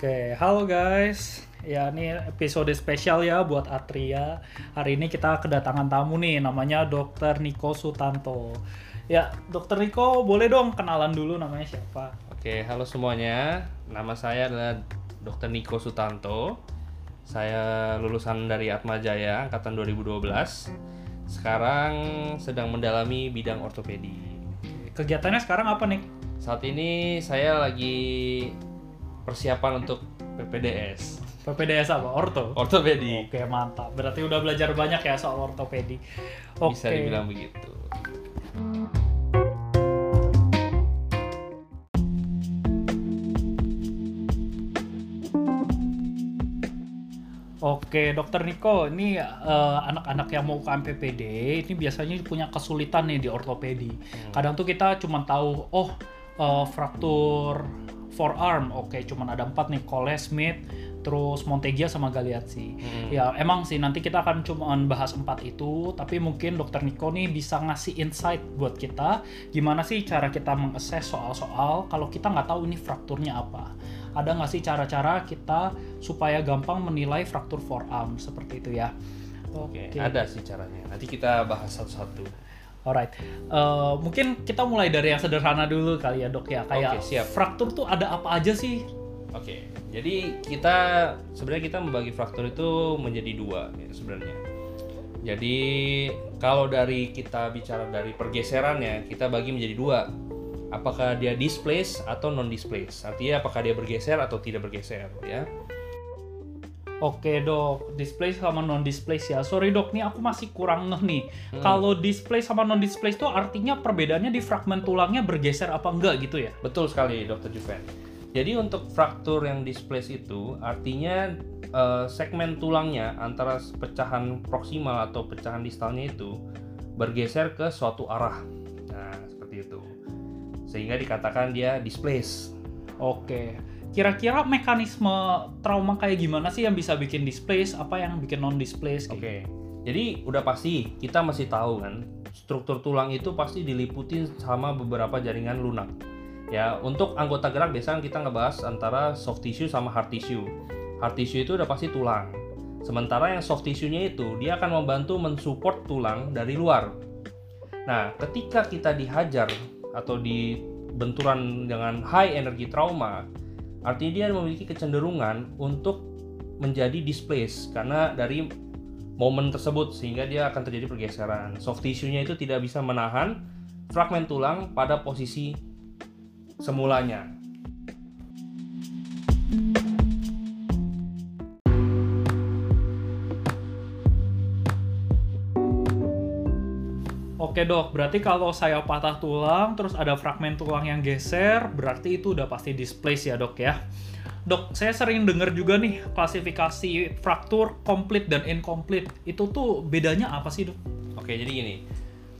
Oke, halo guys. Ya, ini episode spesial ya buat Atria. Hari ini kita kedatangan tamu nih, namanya Dr. Niko Sutanto. Ya, Dr. Niko, boleh dong kenalan dulu namanya siapa? Oke, halo semuanya. Nama saya adalah Dr. Niko Sutanto. Saya lulusan dari Atma Jaya angkatan 2012. Sekarang sedang mendalami bidang ortopedi. Kegiatannya sekarang apa nih? Saat ini saya lagi persiapan untuk PPDS. PPDS apa? Orto? Ortopedi. Oke, mantap. Berarti udah belajar banyak ya soal ortopedi. Oke. Bisa dibilang begitu. Oke, Dokter Niko, ini eh, anak-anak yang mau UKM PPD ini biasanya punya kesulitan nih di ortopedi. Kadang tuh kita cuma tahu, oh eh, fraktur forearm, oke, cuman ada empat nih, Cole Smith, terus Montegia sama Galeazzi. Ya, emang sih nanti kita akan cuma bahas empat itu, tapi mungkin Dokter Niko nih bisa ngasih insight buat kita, gimana sih cara kita mengakses soal-soal kalau kita nggak tahu ini frakturnya apa ada nggak sih cara-cara kita supaya gampang menilai fraktur forearm seperti itu ya? Oke, ada sih caranya. Nanti kita bahas satu-satu. Alright, Eh, mungkin kita mulai dari yang sederhana dulu kali ya dok ya. Kayak Oke, siap. fraktur tuh ada apa aja sih? Oke, jadi kita sebenarnya kita membagi fraktur itu menjadi dua ya, sebenarnya. Jadi kalau dari kita bicara dari pergeserannya, kita bagi menjadi dua. Apakah dia displace atau non displace? Artinya apakah dia bergeser atau tidak bergeser, ya? Oke dok, display sama non display ya. Sorry dok, nih aku masih kurang ngeh nih. Hmm. Kalau display sama non display itu artinya perbedaannya di fragmen tulangnya bergeser apa enggak gitu ya? Betul sekali, Dr. Juven. Jadi untuk fraktur yang displace itu artinya eh, segmen tulangnya antara pecahan proksimal atau pecahan distalnya itu bergeser ke suatu arah. Nah, seperti itu. Sehingga dikatakan dia displace. Oke. Kira-kira mekanisme trauma kayak gimana sih yang bisa bikin displace, apa yang bikin non displace? Oke. Jadi udah pasti kita masih tahu kan struktur tulang itu pasti diliputi sama beberapa jaringan lunak. Ya, untuk anggota gerak biasanya kita ngebahas antara soft tissue sama hard tissue. Hard tissue itu udah pasti tulang. Sementara yang soft tissue-nya itu dia akan membantu mensupport tulang dari luar. Nah, ketika kita dihajar atau di benturan dengan high energy trauma, artinya dia memiliki kecenderungan untuk menjadi displace karena dari momen tersebut sehingga dia akan terjadi pergeseran. Soft tissue-nya itu tidak bisa menahan fragmen tulang pada posisi semulanya. Oke dok, berarti kalau saya patah tulang, terus ada fragmen tulang yang geser, berarti itu udah pasti displace ya dok ya. Dok, saya sering dengar juga nih klasifikasi fraktur complete dan incomplete. Itu tuh bedanya apa sih dok? Oke, jadi gini.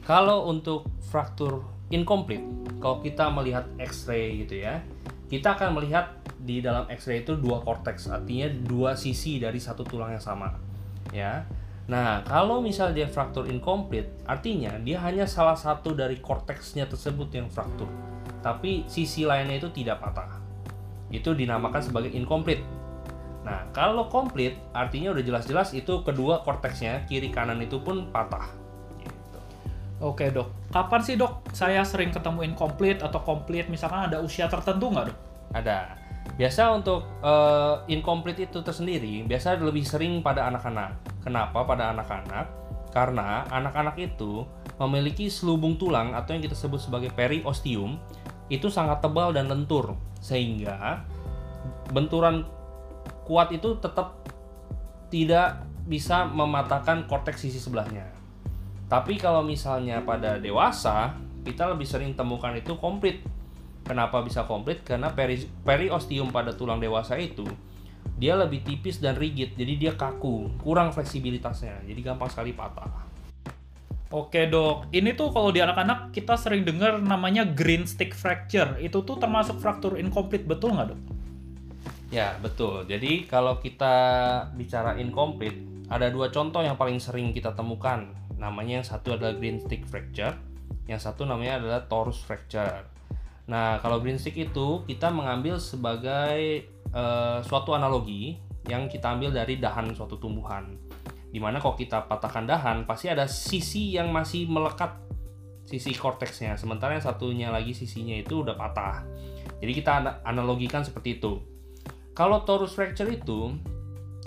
Kalau untuk fraktur incomplete, kalau kita melihat X-ray gitu ya, kita akan melihat di dalam X-ray itu dua korteks, artinya dua sisi dari satu tulang yang sama. Ya. Nah, kalau misal dia fraktur incomplete, artinya dia hanya salah satu dari korteksnya tersebut yang fraktur, tapi sisi lainnya itu tidak patah. Itu dinamakan sebagai incomplete. Nah, kalau complete, artinya udah jelas-jelas itu kedua korteksnya, kiri kanan itu pun patah. Gitu. Oke dok, kapan sih dok saya sering ketemu incomplete atau complete? Misalkan ada usia tertentu nggak dok? Ada. Biasa untuk eh, incomplete itu tersendiri, biasa lebih sering pada anak-anak. Kenapa pada anak-anak? Karena anak-anak itu memiliki selubung tulang atau yang kita sebut sebagai periosteum itu sangat tebal dan lentur sehingga benturan kuat itu tetap tidak bisa mematahkan korteks sisi sebelahnya. Tapi kalau misalnya pada dewasa, kita lebih sering temukan itu komplit. Kenapa bisa komplit? Karena peri periosteum pada tulang dewasa itu dia lebih tipis dan rigid, jadi dia kaku, kurang fleksibilitasnya, jadi gampang sekali patah. Oke dok, ini tuh kalau di anak-anak kita sering dengar namanya green stick fracture. Itu tuh termasuk fraktur incomplete, betul nggak dok? Ya, betul. Jadi kalau kita bicara incomplete, ada dua contoh yang paling sering kita temukan. Namanya yang satu adalah green stick fracture, yang satu namanya adalah torus fracture. Nah, kalau green stick itu kita mengambil sebagai eh, suatu analogi yang kita ambil dari dahan suatu tumbuhan. Di mana kalau kita patahkan dahan, pasti ada sisi yang masih melekat sisi korteksnya, sementara yang satunya lagi sisinya itu udah patah. Jadi kita ana- analogikan seperti itu. Kalau torus fracture itu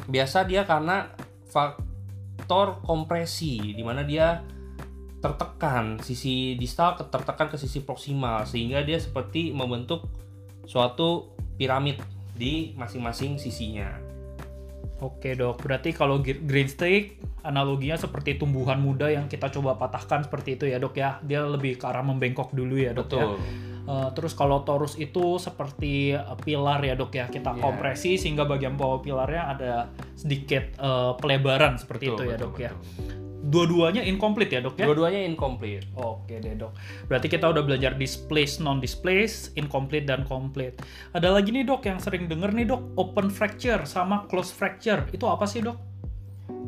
biasa dia karena faktor kompresi, di mana dia tertekan sisi distal tertekan ke sisi proksimal sehingga dia seperti membentuk suatu piramid di masing-masing sisinya. Oke dok, berarti kalau green stick analoginya seperti tumbuhan muda yang kita coba patahkan seperti itu ya dok ya. Dia lebih ke arah membengkok dulu ya dok ya. Betul. Eh, terus kalau torus itu seperti eh, pilar ya dok ya. Kita Iya. kompresi sehingga bagian bawah pilarnya ada sedikit eh, pelebaran seperti Betul, itu ya betul, dok ya. Dua-duanya incomplete ya dok ya. Dua-duanya incomplete. Oke deh dok. Berarti kita udah belajar displace, non displace, incomplete dan complete. Ada lagi nih dok yang sering denger nih dok, open fracture sama close fracture. Itu apa sih dok?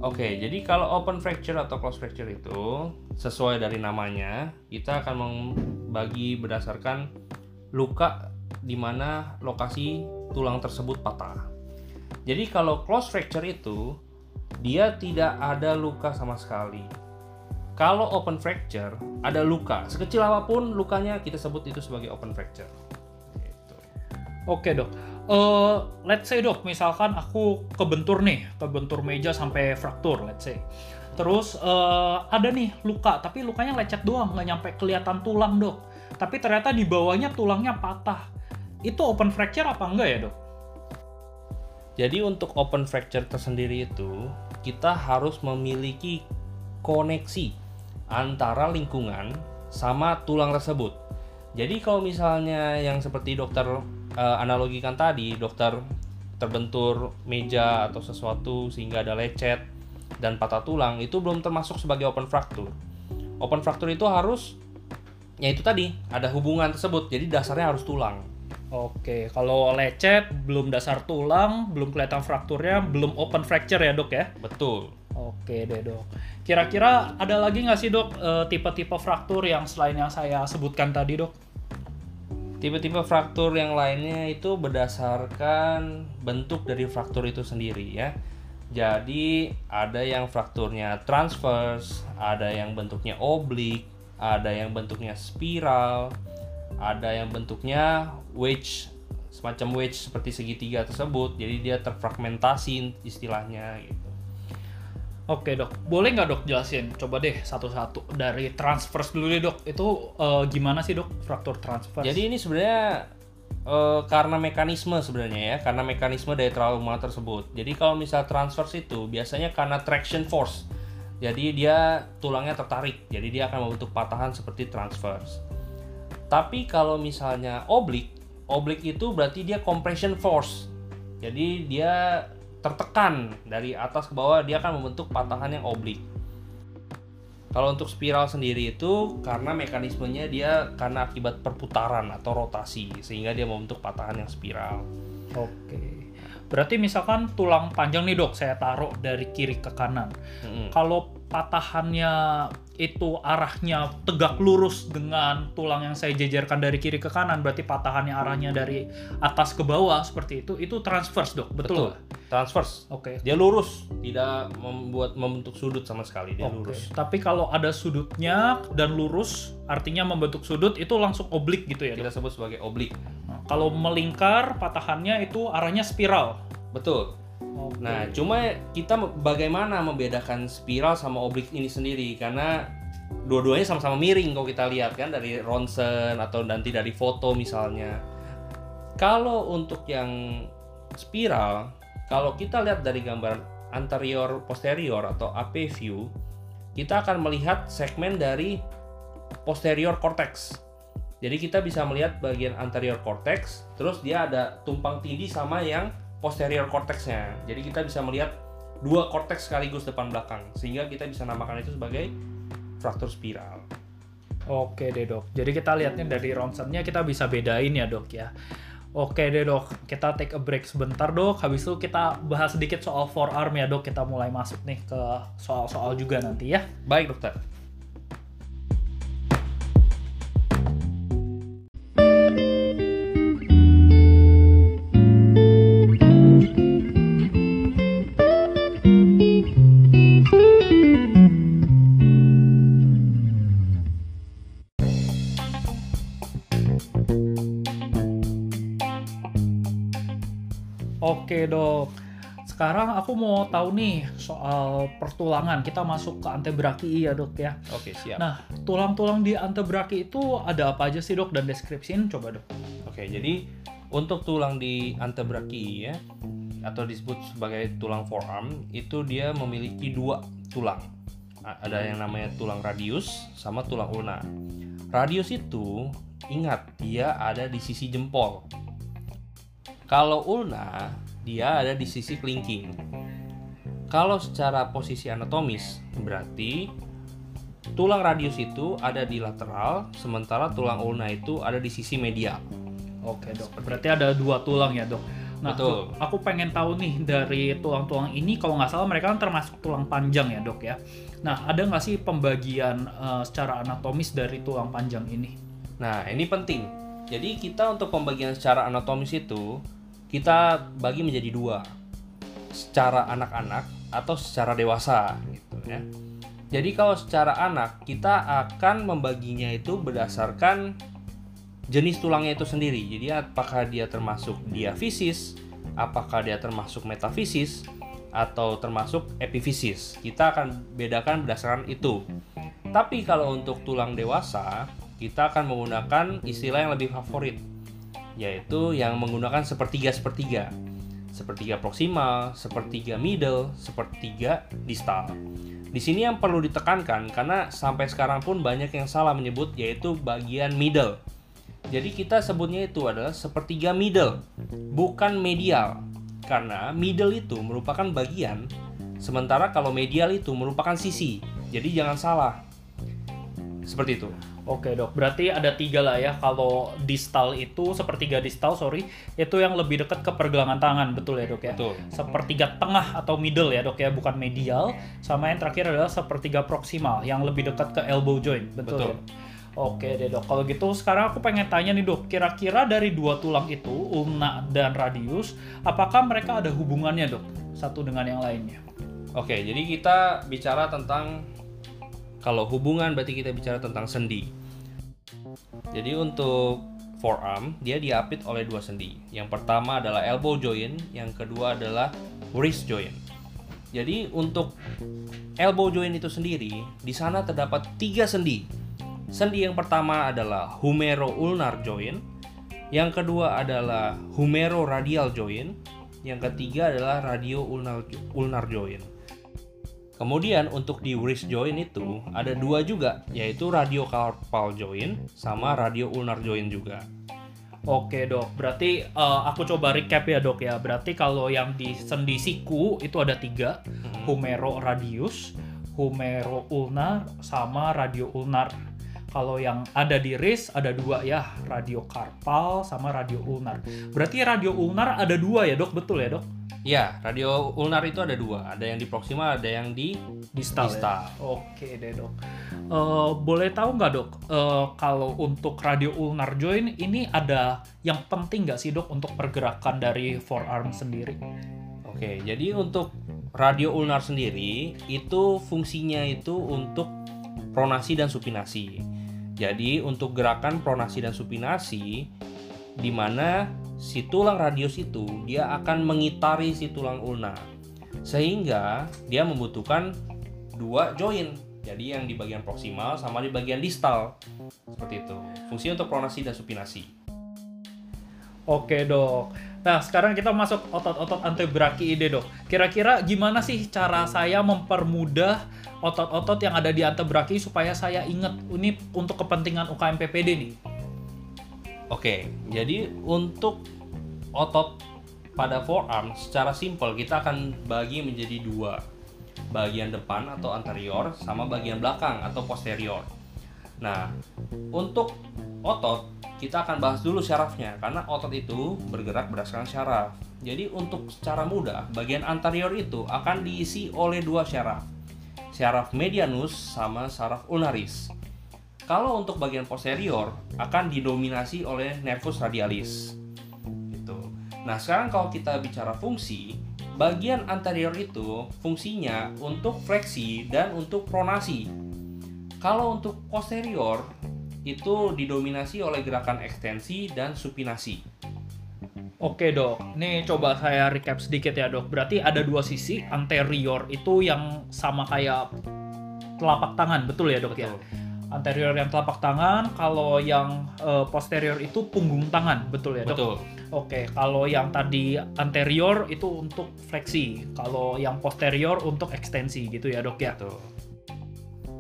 Oke, jadi kalau open fracture atau close fracture itu sesuai dari namanya, kita akan membagi berdasarkan luka di mana lokasi tulang tersebut patah. Jadi kalau close fracture itu dia tidak ada luka sama sekali. Kalau open fracture ada luka, sekecil apa pun lukanya kita sebut itu sebagai open fracture. Gitu. Oke dok. Eh, let's say dok, misalkan aku kebentur nih, kebentur meja sampai fraktur, let's say. Terus eh, ada nih luka, tapi lukanya lecet doang, nggak nyampe kelihatan tulang dok. Tapi ternyata di bawahnya tulangnya patah. Itu open fracture apa enggak ya dok? Jadi untuk open fracture tersendiri itu kita harus memiliki koneksi antara lingkungan sama tulang tersebut. Jadi kalau misalnya yang seperti dokter eh, analogikan tadi, dokter terbentur meja atau sesuatu sehingga ada lecet dan patah tulang itu belum termasuk sebagai open fracture. Open fracture itu harus ya itu tadi ada hubungan tersebut. Jadi dasarnya harus tulang. Oke, kalau lecet belum dasar tulang, belum kelihatan frakturnya, belum open fracture ya dok ya? Betul. Oke deh dok. Kira-kira ada lagi nggak sih dok eh, tipe-tipe fraktur yang selain yang saya sebutkan tadi dok? Tipe-tipe fraktur yang lainnya itu berdasarkan bentuk dari fraktur itu sendiri ya. Jadi ada yang frakturnya transverse, ada yang bentuknya oblik, ada yang bentuknya spiral, ada yang bentuknya wedge, semacam wedge seperti segitiga tersebut. Jadi dia terfragmentasi istilahnya gitu. Oke dok, boleh nggak dok jelasin? Coba deh satu-satu dari transverse dulu deh dok. Itu eh, gimana sih dok fraktur transverse? Jadi ini sebenarnya eh, karena mekanisme sebenarnya ya, karena mekanisme dari trauma tersebut. Jadi kalau misal transverse itu biasanya karena traction force. Jadi dia tulangnya tertarik, jadi dia akan membentuk patahan seperti transverse. Tapi kalau misalnya oblik, oblik itu berarti dia compression force. Jadi dia tertekan dari atas ke bawah, dia akan membentuk patahan yang oblik. Kalau untuk spiral sendiri itu karena mekanismenya dia karena akibat perputaran atau rotasi sehingga dia membentuk patahan yang spiral. Oke. Berarti misalkan tulang panjang nih dok, saya taruh dari kiri ke kanan. Mm-mm. Kalau patahannya itu arahnya tegak lurus dengan tulang yang saya jejerkan dari kiri ke kanan, berarti patahannya arahnya dari atas ke bawah seperti itu, itu transverse dok, betul? Betul. Transverse. Oke. Dia lurus, tidak membuat membentuk sudut sama sekali, dia Oke. lurus. Tapi kalau ada sudutnya dan lurus, artinya membentuk sudut itu langsung oblik gitu ya dok? Kita sebut sebagai oblik. Nah, kalau melingkar, patahannya itu arahnya spiral. Betul. Oke. Nah, cuma kita bagaimana membedakan spiral sama oblik ini sendiri karena dua-duanya sama-sama miring kalau kita lihat kan dari ronsen atau nanti dari foto misalnya. Kalau untuk yang spiral, kalau kita lihat dari gambar anterior posterior atau AP view, kita akan melihat segmen dari posterior cortex. Jadi kita bisa melihat bagian anterior cortex, terus dia ada tumpang tindih sama yang posterior cortexnya. Jadi kita bisa melihat dua cortex sekaligus depan belakang, sehingga kita bisa namakan itu sebagai fraktur spiral. Oke deh dok. Jadi kita lihatnya dari ronsennya kita bisa bedain ya dok ya. Oke deh dok. Kita take a break sebentar dok. Habis itu kita bahas sedikit soal forearm ya dok. Kita mulai masuk nih ke soal-soal juga nanti ya. Baik dokter. Oke dok, sekarang aku mau tahu nih soal pertulangan. Kita masuk ke antebraki ya dok ya. Oke, siap. Nah, tulang-tulang di antebraki itu ada apa aja sih dok dan deskripsiin coba dok. Oke, jadi untuk tulang di antebraki ya atau disebut sebagai tulang forearm itu dia memiliki dua tulang. Ada yang namanya tulang radius sama tulang ulna. Radius itu ingat dia ada di sisi jempol. Kalau ulna dia ada di sisi kelingking. Kalau secara posisi anatomis berarti tulang radius itu ada di lateral sementara tulang ulna itu ada di sisi medial. Oke dok, berarti ada dua tulang ya dok. Nah, Betul. Aku pengen tahu nih dari tulang-tulang ini, kalau nggak salah mereka kan termasuk tulang panjang ya dok ya. Nah, ada nggak sih pembagian eh, secara anatomis dari tulang panjang ini? Nah, ini penting. Jadi kita untuk pembagian secara anatomis itu kita bagi menjadi dua. Secara anak-anak atau secara dewasa gitu ya. Jadi kalau secara anak kita akan membaginya itu berdasarkan jenis tulangnya itu sendiri. Jadi apakah dia termasuk diafisis, apakah dia termasuk metafisis atau termasuk epifisis. Kita akan bedakan berdasarkan itu. Tapi kalau untuk tulang dewasa, kita akan menggunakan istilah yang lebih favorit, yaitu yang menggunakan sepertiga sepertiga, sepertiga proksimal, sepertiga middle, sepertiga distal. Di sini yang perlu ditekankan karena sampai sekarang pun banyak yang salah menyebut yaitu bagian middle. Jadi kita sebutnya itu adalah sepertiga middle, bukan medial. Karena middle itu merupakan bagian, sementara kalau medial itu merupakan sisi. Jadi jangan salah. Seperti itu. Oke dok, berarti ada tiga lah ya. Kalau distal itu sepertiga distal, sorry, itu yang lebih dekat ke pergelangan tangan, betul ya dok ya? Betul. Sepertiga tengah atau middle ya dok ya, bukan medial. Sama yang terakhir adalah sepertiga proksimal, yang lebih dekat ke elbow joint, betul, Betul. ya? Oke deh dok, kalau gitu sekarang aku pengen tanya nih dok, kira-kira dari dua tulang itu, ulna dan radius, apakah mereka ada hubungannya dok, satu dengan yang lainnya? Oke, jadi kita bicara tentang kalau hubungan berarti kita bicara tentang sendi. Jadi untuk forearm dia diapit oleh dua sendi. Yang pertama adalah elbow joint, yang kedua adalah wrist joint. Jadi untuk elbow joint itu sendiri di sana terdapat tiga sendi. Sendi yang pertama adalah humero-ulnar joint, yang kedua adalah humero-radial joint, yang ketiga adalah radio-ulnar ulnar joint. Kemudian untuk di wrist joint itu ada dua juga, yaitu radiocarpal joint sama radio-ulnar joint juga. Oke dok, berarti eh, aku coba recap ya dok ya. Berarti kalau yang di sendi siku itu ada tiga, humero radius, humero ulnar, sama radio ulnar. Kalau yang ada di wrist ada dua ya, radio karpal sama radio ulnar. Berarti radio ulnar ada dua ya dok, betul ya dok? Ya, radio ulnar itu ada dua, ada yang di proximal, ada yang di Distal. Distal. Ya? Oke deh dok. Eh, boleh tahu nggak dok, eh, kalau untuk radio ulnar joint ini ada yang penting nggak sih dok untuk pergerakan dari forearm sendiri? Oke, jadi untuk radio ulnar sendiri itu fungsinya itu untuk pronasi dan supinasi. Jadi untuk gerakan pronasi dan supinasi di mana si tulang radius itu dia akan mengitari si tulang ulna. Sehingga dia membutuhkan dua joint. Jadi yang di bagian proksimal sama di bagian distal. Seperti itu. Fungsi untuk pronasi dan supinasi. Oke dok. Nah sekarang kita masuk otot-otot antebraki ide dok. Kira-kira gimana sih cara saya mempermudah otot-otot yang ada di antebraki supaya saya ingat ini untuk kepentingan UKM PPD nih. Oke, jadi untuk otot pada forearm secara simpel kita akan bagi menjadi dua bagian depan atau anterior sama bagian belakang atau posterior. Nah, untuk otot kita akan bahas dulu syarafnya karena otot itu bergerak berdasarkan syaraf. Jadi untuk secara mudah bagian anterior itu akan diisi oleh dua syaraf. Syaraf medianus sama syaraf ulnaris. Kalau untuk bagian posterior akan didominasi oleh nervus radialis. Gitu. Nah, sekarang kalau kita bicara fungsi, bagian anterior itu fungsinya untuk fleksi dan untuk pronasi. Kalau untuk posterior, itu didominasi oleh gerakan ekstensi dan supinasi. Oke dok, nih coba saya recap sedikit ya dok. Berarti ada dua sisi, anterior itu yang sama kayak telapak tangan, betul ya dok ya? Anterior yang telapak tangan, kalau yang eh, posterior itu punggung tangan, betul ya dok? Betul. Oke, kalau yang tadi anterior itu untuk fleksi, kalau yang posterior untuk ekstensi gitu ya dok ya? Betul.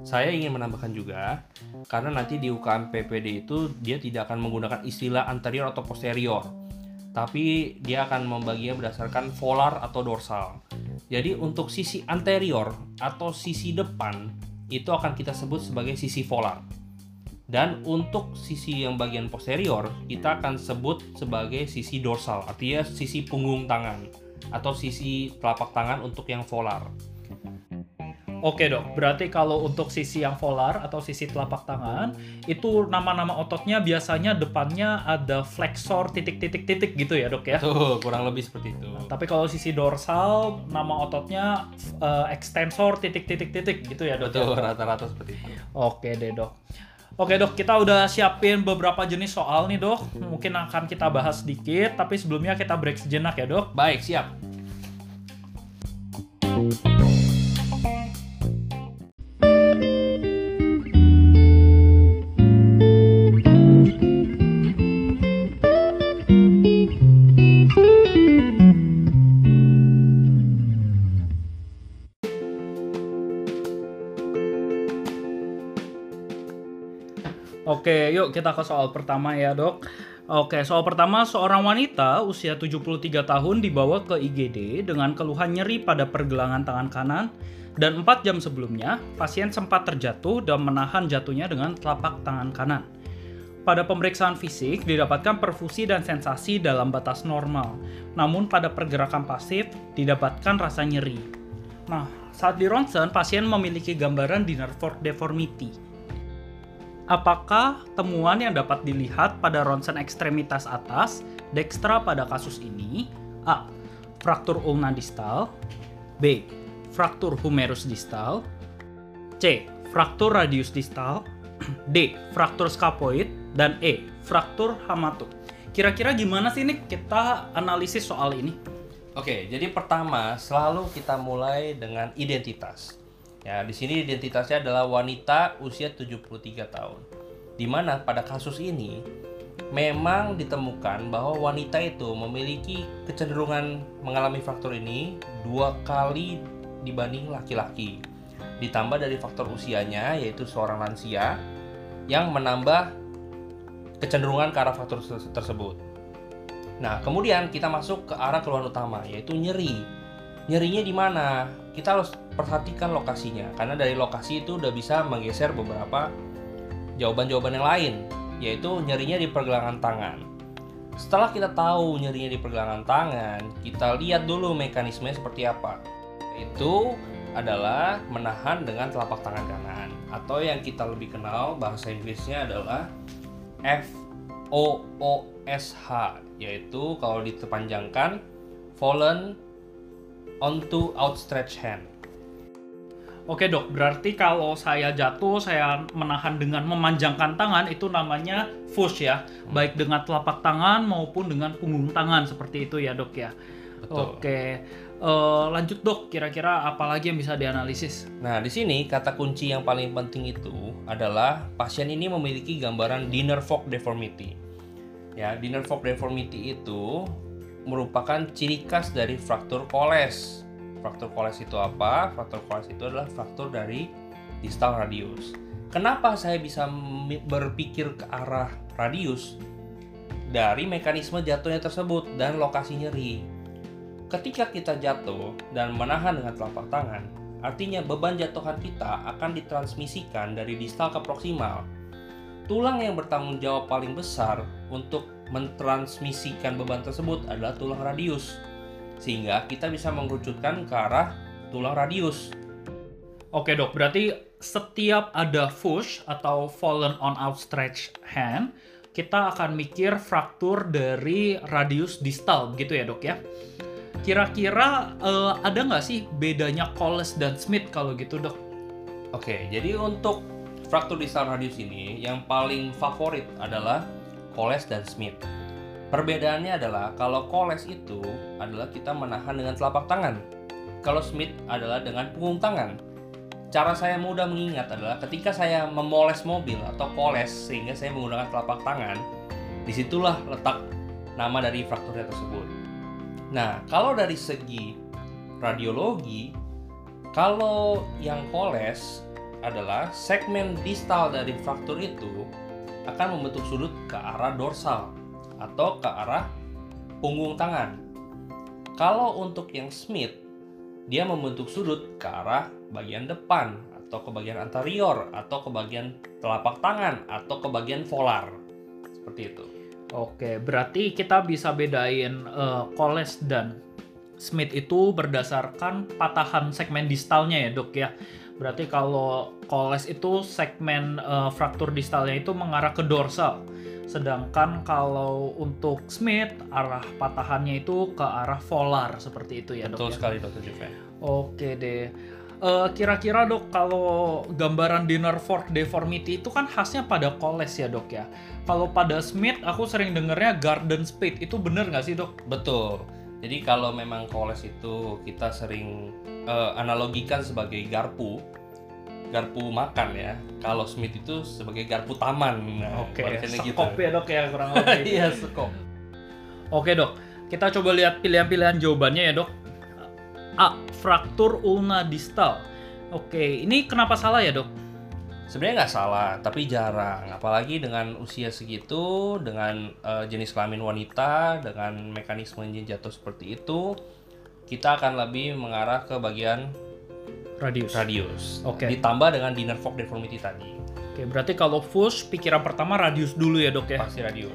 Saya ingin menambahkan juga karena nanti di UKM PPD itu dia tidak akan menggunakan istilah anterior atau posterior. Tapi dia akan membaginya berdasarkan volar atau dorsal. Jadi untuk sisi anterior atau sisi depan itu akan kita sebut sebagai sisi volar. Dan untuk sisi yang bagian posterior kita akan sebut sebagai sisi dorsal, artinya sisi punggung tangan atau sisi telapak tangan untuk yang volar. Oke dok, berarti kalau untuk sisi yang volar atau sisi telapak tangan itu nama-nama ototnya biasanya depannya ada flexor titik-titik-titik gitu ya dok ya. Tuh, kurang lebih seperti itu. Tapi kalau sisi dorsal nama ototnya eh, extensor titik-titik-titik gitu ya dok. ya? Betul, rata-rata seperti itu. Oke deh dok. Oke dok, kita udah siapin beberapa jenis soal nih dok. Mungkin akan kita bahas sedikit, tapi sebelumnya kita break sejenak ya dok. Baik, siap. Kita ke soal pertama ya, Dok. Oke, soal pertama seorang wanita usia 73 tahun dibawa ke IGD dengan keluhan nyeri pada pergelangan tangan kanan dan 4 jam sebelumnya pasien sempat terjatuh dan menahan jatuhnya dengan telapak tangan kanan. Pada pemeriksaan fisik didapatkan perfusi dan sensasi dalam batas normal, namun pada pergerakan pasif didapatkan rasa nyeri. Nah, saat di ronsen pasien memiliki gambaran dinner fork deformity. Apakah temuan yang dapat dilihat pada ronsen ekstremitas atas dekstra pada kasus ini A. Fraktur ulna distal B. Fraktur humerus distal C. Fraktur radius distal D. Fraktur scapuloid dan E. Fraktur hamato Kira-kira gimana sih nih kita analisis soal ini? Oke, jadi pertama selalu kita mulai dengan identitas. Ya, di sini identitasnya adalah wanita usia 73 tahun. Di mana pada kasus ini memang ditemukan bahwa wanita itu memiliki kecenderungan mengalami faktor ini dua kali dibanding laki-laki. Ditambah dari faktor usianya yaitu seorang lansia yang menambah kecenderungan ke arah faktor terse- tersebut. Nah, kemudian kita masuk ke arah keluhan utama yaitu nyeri. Nyerinya di mana? Kita harus perhatikan lokasinya karena dari lokasi itu udah bisa menggeser beberapa jawaban-jawaban yang lain yaitu nyerinya di pergelangan tangan. Setelah kita tahu nyerinya di pergelangan tangan, kita lihat dulu mekanismenya seperti apa. Itu adalah menahan dengan telapak tangan kanan atau yang kita lebih kenal bahasa Inggrisnya adalah F O O S H yaitu kalau ditepanjangkan fallen onto outstretched hand. Oke dok, berarti kalau saya jatuh, saya menahan dengan memanjangkan tangan itu namanya push ya, baik dengan telapak tangan maupun dengan punggung tangan seperti itu ya dok ya. Betul. Oke, Eh, lanjut dok, kira-kira apa lagi yang bisa dianalisis? Nah, di sini kata kunci yang paling penting itu adalah pasien ini memiliki gambaran dinner fork deformity. Ya, dinner fork deformity itu merupakan ciri khas dari fraktur koles. Fraktur koles itu apa? Fraktur koles itu adalah fraktur dari distal radius. Kenapa saya bisa berpikir ke arah radius? Dari mekanisme jatuhnya tersebut dan lokasi nyeri. Ketika kita jatuh dan menahan dengan telapak tangan, artinya beban jatuhan kita akan ditransmisikan dari distal ke proksimal. Tulang yang bertanggung jawab paling besar untuk mentransmisikan beban tersebut adalah tulang radius. Sehingga kita bisa mengerucutkan ke arah tulang radius. Oke dok, berarti setiap ada push atau fallen on outstretched hand, kita akan mikir fraktur dari radius distal, begitu ya dok ya? Kira-kira eh, ada nggak sih bedanya Coles dan Smith kalau gitu dok? Oke, jadi untuk fraktur distal radius ini yang paling favorit adalah Coles dan Smith. Perbedaannya adalah kalau Coles itu adalah kita menahan dengan telapak tangan. Kalau Smith adalah dengan punggung tangan. Cara saya mudah mengingat adalah ketika saya memoles mobil atau koles sehingga saya menggunakan telapak tangan, di situlah letak nama dari frakturnya tersebut. Nah, kalau dari segi radiologi, kalau yang koles adalah segmen distal dari fraktur itu akan membentuk sudut ke arah dorsal atau ke arah punggung tangan. Kalau untuk yang Smith, dia membentuk sudut ke arah bagian depan atau ke bagian anterior atau ke bagian telapak tangan atau ke bagian volar. Seperti itu. Oke, berarti kita bisa bedain uh, Coles dan Smith itu berdasarkan patahan segmen distalnya ya dok ya. Berarti kalau Coles itu segmen uh, fraktur distalnya itu mengarah ke dorsal. Sedangkan kalau untuk Smith arah patahannya itu ke arah volar seperti itu ya Betul dok. ya? sekali Dr. Juven. Oke deh. Eh, kira-kira dok kalau gambaran dinner fork deformity itu kan khasnya pada Coles ya dok ya. Kalau pada Smith aku sering dengernya garden spade itu bener nggak sih dok? Betul. Jadi kalau memang koles itu kita sering eh, analogikan sebagai garpu, garpu makan ya. Kalau Smith itu sebagai garpu taman. Nah, Oke, bahasanya sekop ya dok ya kurang lebih. Iya, sekop. Oke dok, kita coba lihat pilihan-pilihan jawabannya ya dok. A. Fraktur ulna distal. Oke, ini kenapa salah ya dok? Sebenarnya nggak salah, tapi jarang. Apalagi dengan usia segitu, dengan eh, jenis kelamin wanita, dengan mekanismenya jatuh seperti itu, kita akan lebih mengarah ke bagian Radius. radius. Oke. Ditambah dengan dinner fork deformity tadi, Oke, berarti kalau fush pikiran pertama radius dulu ya dok ya. pasti radius.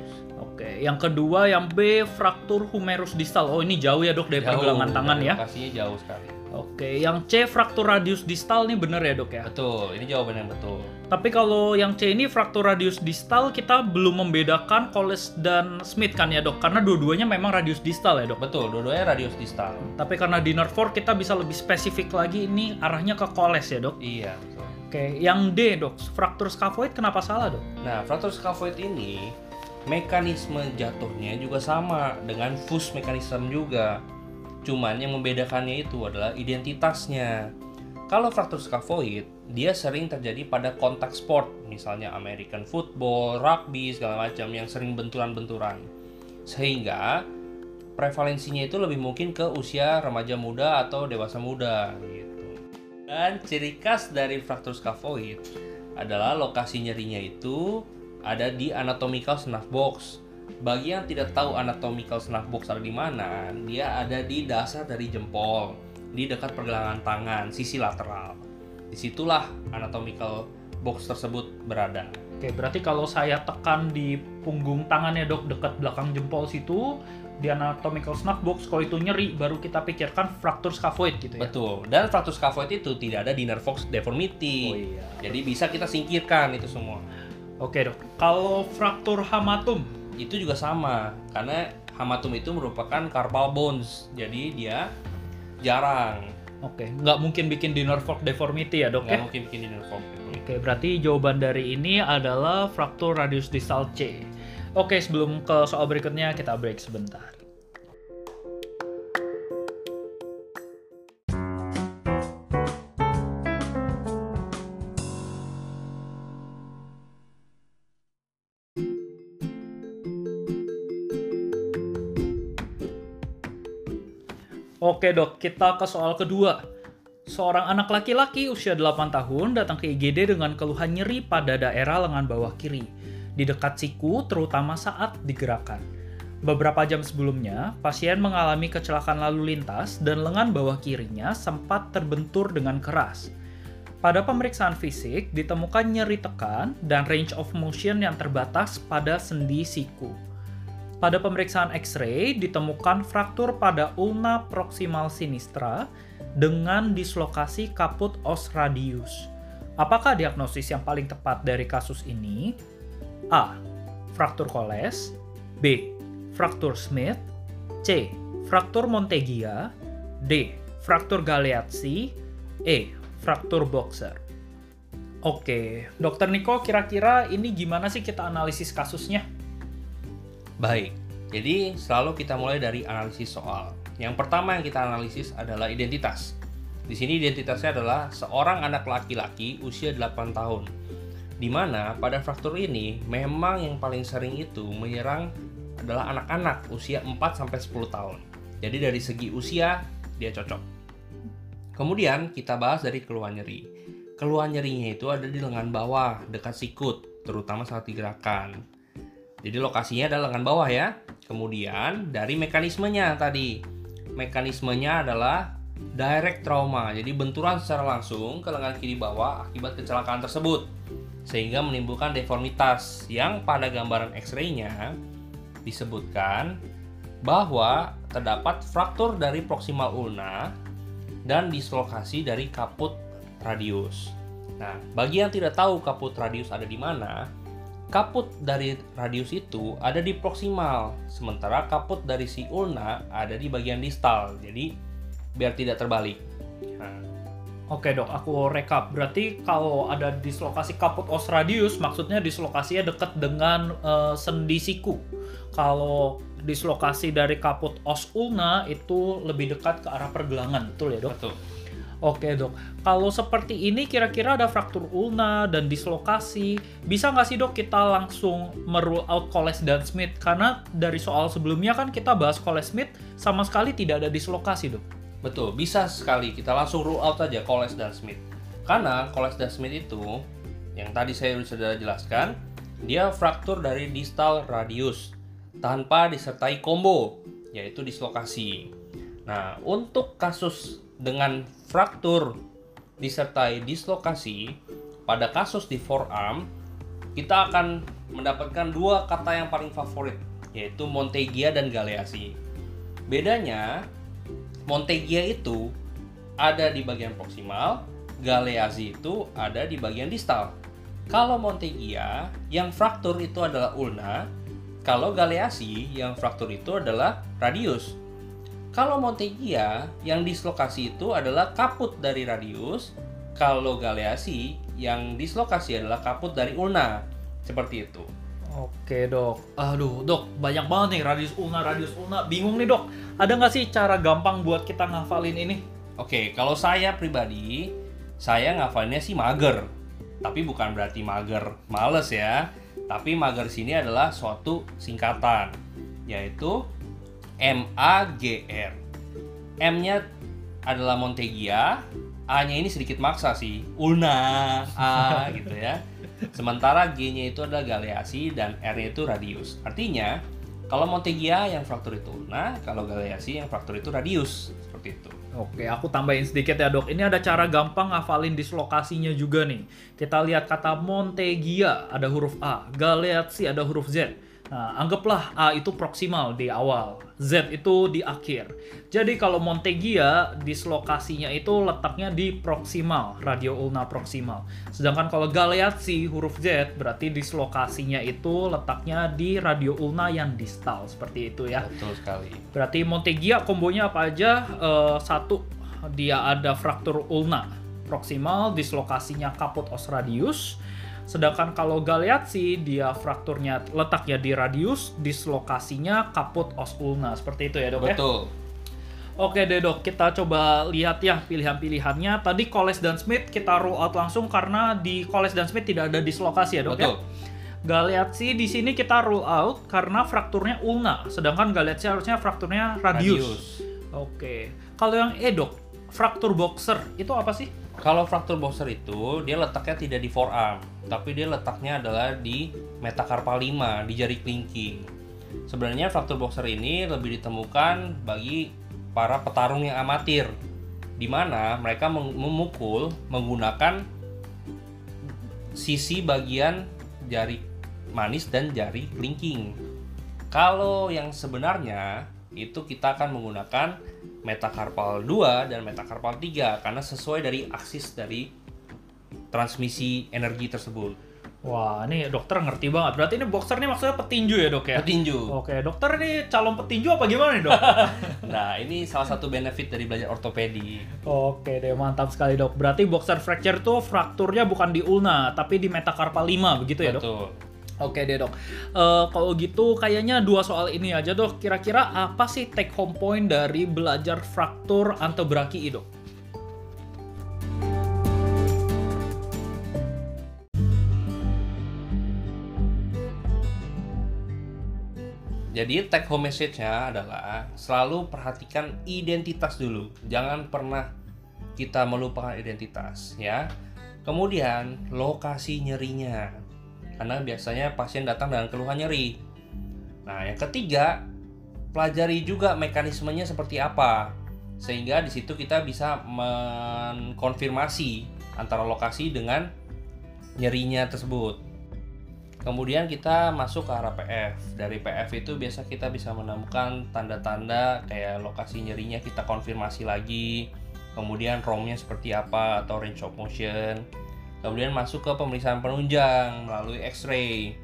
Oke, yang kedua yang B fraktur humerus distal. Oh ini jauh ya dok dari Jauh, pergelangan tangan ya. Lokasinya jauh sekali. Oke, yang C fraktur radius distal nih bener ya dok ya. Betul, ini jawaban yang betul. Tapi kalau yang C ini fraktur radius distal kita belum membedakan Coles dan Smith kan ya dok, karena dua-duanya memang radius distal ya dok. Betul, dua-duanya radius distal. Tapi karena dinner fork kita bisa lebih spesifik lagi ini arahnya ke Coles ya dok. Iya, betul. Oke, yang D dok, fraktur scaphoid kenapa salah dok? Nah, fraktur scaphoid ini mekanisme jatuhnya juga sama dengan fus mekanisme juga. Cuman yang membedakannya itu adalah identitasnya. Kalau fraktur scaphoid, dia sering terjadi pada kontak sport, misalnya American football, rugby, segala macam yang sering benturan-benturan. Sehingga prevalensinya itu lebih mungkin ke usia remaja muda atau dewasa muda gitu. Dan ciri khas dari fraktur scaphoid adalah lokasi nyerinya itu ada di anatomical snuff box. Bagi yang tidak tahu anatomical snuff box ada di mana, dia ada di dasar dari jempol, di dekat pergelangan tangan, sisi lateral. Di situlah anatomical box tersebut berada. Oke, berarti kalau saya tekan di punggung tangannya dok dekat belakang jempol situ di anatomical snuff box kalau itu nyeri baru kita pikirkan fraktur scaphoid gitu ya. Betul. Dan fraktur scaphoid itu tidak ada di nerve box deformity. Oh iya. Jadi bisa kita singkirkan itu semua. Oke dok. Kalau fraktur hamatum, Itu juga sama karena hamatum itu merupakan carpal bones. Jadi dia jarang oke, nggak mungkin bikin dinner fork deformity ya dok nggak ya. mungkin bikin di box deformity. Oke, berarti jawaban dari ini adalah fraktur radius distal C. Oke, sebelum ke soal berikutnya kita break sebentar. Oke dok, kita ke soal kedua. Seorang anak laki-laki usia 8 tahun datang ke IGD dengan keluhan nyeri pada daerah lengan bawah kiri, di dekat siku terutama saat digerakkan. Beberapa jam sebelumnya, pasien mengalami kecelakaan lalu lintas dan lengan bawah kirinya sempat terbentur dengan keras. Pada pemeriksaan fisik, ditemukan nyeri tekan dan range of motion yang terbatas pada sendi siku. Pada pemeriksaan X-ray ditemukan fraktur pada ulna proximal sinistra dengan dislokasi kaput os radius. Apakah diagnosis yang paling tepat dari kasus ini? A. Fraktur Coles B. Fraktur Smith C. Fraktur Montegia D. Fraktur Galeazzi E. Fraktur Boxer Oke, Dokter Niko, kira-kira ini gimana sih kita analisis kasusnya? Baik, jadi selalu kita mulai dari analisis soal. Yang pertama yang kita analisis adalah identitas. Di sini identitasnya adalah seorang anak laki-laki usia 8 tahun. Di mana pada fraktur ini memang yang paling sering itu menyerang adalah anak-anak usia 4 sampai 10 tahun. Jadi dari segi usia dia cocok. Kemudian kita bahas dari keluhan nyeri. Keluhan nyerinya itu ada di lengan bawah, dekat sikut, terutama saat digerakkan. Jadi lokasinya adalah lengan bawah ya. Kemudian dari mekanismenya tadi. Mekanismenya adalah direct trauma. Jadi benturan secara langsung ke lengan kiri bawah akibat kecelakaan tersebut. Sehingga menimbulkan deformitas yang pada gambaran X-ray-nya disebutkan bahwa terdapat fraktur dari proximal ulna dan dislokasi dari kaput radius. Nah, bagi yang tidak tahu kaput radius ada di mana, kaput dari radius itu ada di proksimal, sementara kaput dari si ulna ada di bagian distal. Jadi biar tidak terbalik. Nah, Oke dok, aku rekap. Berarti kalau ada dislokasi kaput os radius, maksudnya dislokasinya dekat dengan eh, sendi siku. Kalau dislokasi dari kaput os ulna itu lebih dekat ke arah pergelangan, betul ya dok? betul. Oke dok, kalau seperti ini kira-kira ada fraktur ulna dan dislokasi, bisa nggak sih dok kita langsung merule out Coles dan Smith? Karena dari soal sebelumnya kan kita bahas Coles Smith sama sekali tidak ada dislokasi dok. Betul, bisa sekali kita langsung rule out aja Coles dan Smith. Karena Coles dan Smith itu yang tadi saya sudah jelaskan, dia fraktur dari distal radius tanpa disertai combo, yaitu dislokasi. Nah, untuk kasus dengan fraktur disertai dislokasi pada kasus di forearm, kita akan mendapatkan dua kata yang paling favorit, yaitu Montegia dan Galeasi. Bedanya, Montegia itu ada di bagian proksimal, Galeazzi itu ada di bagian distal. Kalau Montegia yang fraktur itu adalah ulna, kalau Galeazzi yang fraktur itu adalah radius. Kalau Montegia yang dislokasi itu adalah kaput dari radius, kalau Galeazzi yang dislokasi adalah kaput dari ulna. Seperti itu. Oke dok, aduh dok banyak banget nih radius ulna radius ulna, bingung nih dok. Ada nggak sih cara gampang buat kita ngafalin ini? Oke, kalau saya pribadi, saya ngafalinnya sih mager. Tapi bukan berarti mager males ya. Tapi mager sini adalah suatu singkatan, yaitu MAGR. M-nya adalah Montegia, A-nya ini sedikit maksa sih, ulna, A gitu ya. Sementara G-nya itu adalah Galeasi dan R-nya itu radius. Artinya, kalau Montegia yang fraktur itu ulna, kalau Galeasi yang fraktur itu radius. Seperti itu. Oke, aku tambahin sedikit ya dok. Ini ada cara gampang ngafalin dislokasinya juga nih. Kita lihat kata Montegia ada huruf A, Galeazzi ada huruf Z. Nah, anggaplah A itu proksimal di awal, Z itu di akhir. Jadi kalau Montegia dislokasinya itu letaknya di proksimal, radio ulna proksimal. Sedangkan kalau Galeazzi huruf Z berarti dislokasinya itu letaknya di radio ulna yang distal seperti itu ya. Betul sekali. Berarti Montegia kombonya apa aja? Eh, satu, dia ada fraktur ulna proksimal, dislokasinya kaput os radius. Sedangkan kalau Galeazzi, dia frakturnya letaknya di radius, dislokasinya kaput os ulna. Seperti itu ya dok ya? Betul. Oke deh dok, kita coba lihat ya pilihan-pilihannya. Tadi Coles dan Smith kita rule out langsung karena di Coles dan Smith tidak ada dislokasi ya dok ya? Betul. Galeazzi di sini kita rule out karena frakturnya ulna, sedangkan Galeazzi harusnya frakturnya radius. Radius. Oke. Kalau yang E dok, fraktur boxer itu apa sih? Kalau fraktur boxer itu dia letaknya tidak di forearm, tapi dia letaknya adalah di metakarpal 5 di jari kelingking. Sebenarnya fraktur boxer ini lebih ditemukan bagi para petarung yang amatir, di mana mereka memukul menggunakan sisi bagian jari manis dan jari kelingking. Kalau yang sebenarnya itu kita akan menggunakan metakarpal 2 dan metakarpal 3 karena sesuai dari aksis dari transmisi energi tersebut. Wah, ini dokter ngerti banget. Berarti ini boxer ini maksudnya petinju ya dok ya? Petinju. Oke, dokter ini calon petinju apa gimana nih dok? Nah, ini salah satu benefit dari belajar ortopedi. Oke deh, mantap sekali dok. Berarti boxer fracture tuh frakturnya bukan di ulna, tapi di metacarpal 5, begitu ya dok? Betul. Oke deh dok. Eh, kalau gitu kayaknya dua soal ini aja dok. Kira-kira apa sih take home point dari belajar fraktur antebraki dok? Jadi take home message-nya adalah selalu perhatikan identitas dulu. Jangan pernah kita melupakan identitas ya. Kemudian lokasi nyerinya. Karena biasanya pasien datang dengan keluhan nyeri. Nah, yang ketiga, pelajari juga mekanismenya seperti apa. Sehingga di situ kita bisa mengkonfirmasi antara lokasi dengan nyerinya tersebut. Kemudian kita masuk ke arah PF. Dari PF itu biasa kita bisa menemukan tanda-tanda kayak lokasi nyerinya kita konfirmasi lagi. Kemudian ROM-nya seperti apa atau range of motion. Kemudian masuk ke pemeriksaan penunjang melalui X-ray.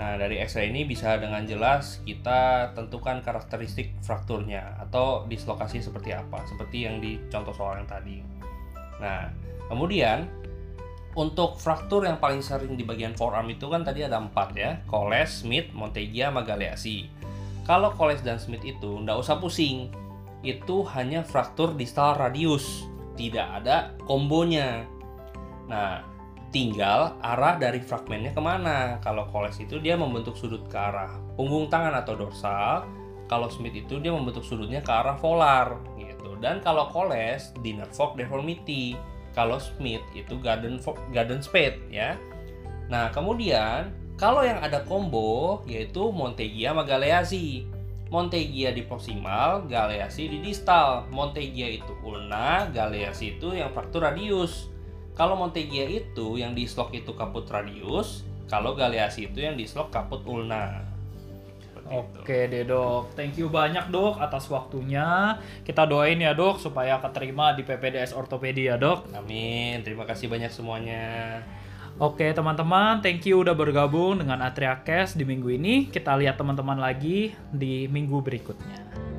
Nah, dari X-ray ini bisa dengan jelas kita tentukan karakteristik frakturnya atau dislokasi seperti apa, seperti yang di contoh soal yang tadi. Nah, kemudian untuk fraktur yang paling sering di bagian forearm itu kan tadi ada empat ya, Coles, Smith, Montegia, Magaleasi. Kalau Coles dan Smith itu nggak usah pusing, itu hanya fraktur distal radius, tidak ada kombonya. Nah, tinggal arah dari fragmennya ke mana. Kalau Coles itu dia membentuk sudut ke arah punggung tangan atau dorsal, kalau Smith itu dia membentuk sudutnya ke arah volar gitu. Dan kalau Coles di nerve fork deformity, kalau Smith itu garden garden spade ya. Nah, kemudian kalau yang ada combo yaitu Montegia sama Galeazzi. Montegia di proximal, Galeazzi di distal. Montegia itu ulna, Galeazzi itu yang fraktur radius. Kalau Montegia itu yang di slok itu kaput radius, kalau Galeazzi itu yang di slok kaput ulna. Seperti itu. Oke deh dok, thank you banyak dok atas waktunya. Kita doain ya dok supaya keterima di PPDS Ortopedi ya dok. Amin. Terima kasih banyak semuanya. Oke teman-teman, thank you udah bergabung dengan Atria Cash di minggu ini. Kita lihat teman-teman lagi di minggu berikutnya.